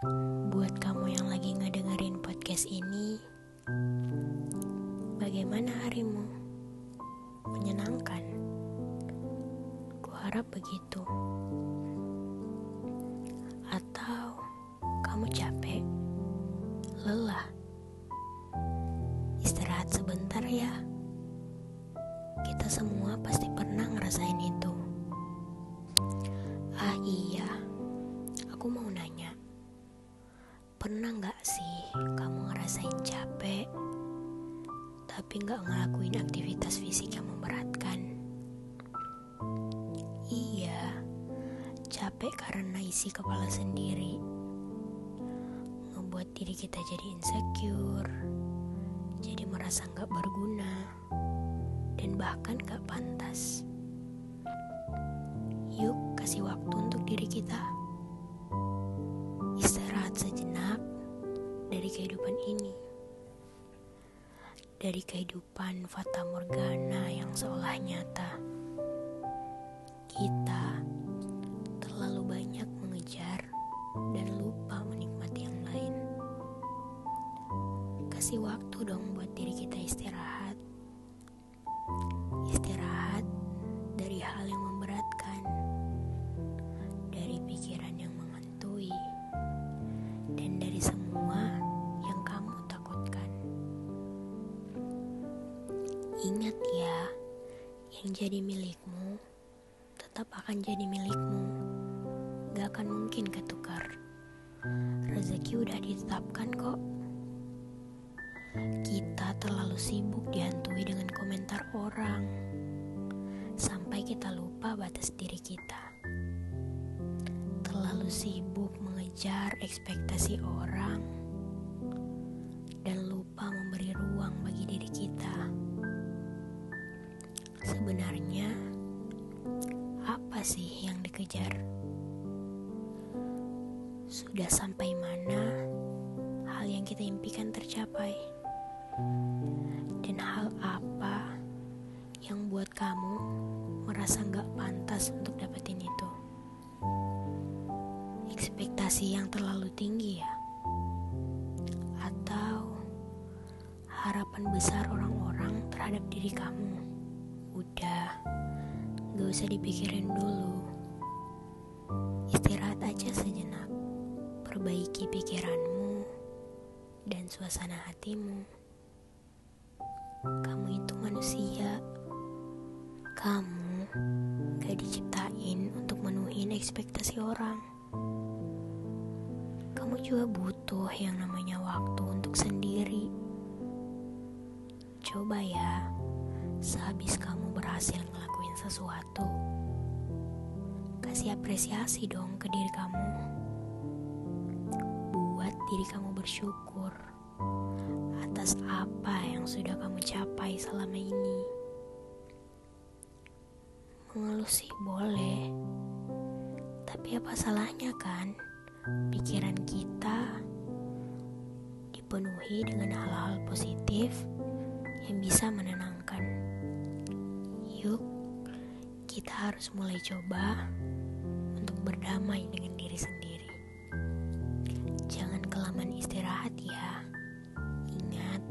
Buat kamu yang lagi ngedengerin podcast ini, bagaimana harimu? Menyenangkan? Kuharap begitu. Atau kamu capek, lelah? Istirahat sebentar ya. Kita semua pasti pernah ngerasain itu. Ah iya, aku mau nanya. Pernah gak sih kamu ngerasain capek, tapi gak ngelakuin aktivitas fisik yang memberatkan? Iya, capek karena isi kepala sendiri. Ngebuat diri kita jadi insecure, jadi merasa gak berguna, dan bahkan gak pantas. Yuk kasih waktu untuk diri kita. Dari kehidupan ini. Dari kehidupan fata morgana yang seolah nyata. Kita terlalu banyak mengejar dan lupa menikmati yang lain. Kasih waktu dong buat Ingat ya, yang jadi milikmu tetap akan jadi milikmu. Gak akan mungkin ketukar. Rezeki udah ditetapkan kok. Kita terlalu sibuk dihantui dengan komentar orang sampai kita lupa batas diri kita. Terlalu sibuk mengejar ekspektasi orang Sebenarnya, apa sih yang dikejar? Sudah sampai mana hal yang kita impikan tercapai? Dan hal apa yang buat kamu merasa gak pantas untuk dapetin itu? Ekspektasi yang terlalu tinggi ya? Atau harapan besar orang-orang terhadap diri kamu? Udah, gak usah dipikirin dulu. Istirahat aja sejenak. Perbaiki pikiranmu dan suasana hatimu. Kamu itu manusia. Kamu gak diciptain untuk menuhin ekspektasi orang. Kamu juga butuh yang namanya waktu untuk sendiri. Coba ya, sehabis berhasil ngelakuin sesuatu, kasih apresiasi dong ke diri kamu. Buat diri kamu bersyukur atas apa yang sudah kamu capai selama ini. Mengeluh sih boleh, tapi apa salahnya kan pikiran kita dipenuhi dengan hal-hal positif yang bisa menenangkan. Yuk, kita harus mulai coba untuk berdamai dengan diri sendiri. Jangan kelamaan istirahat ya. Ingat,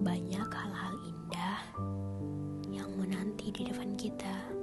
banyak hal-hal indah yang menanti di depan kita.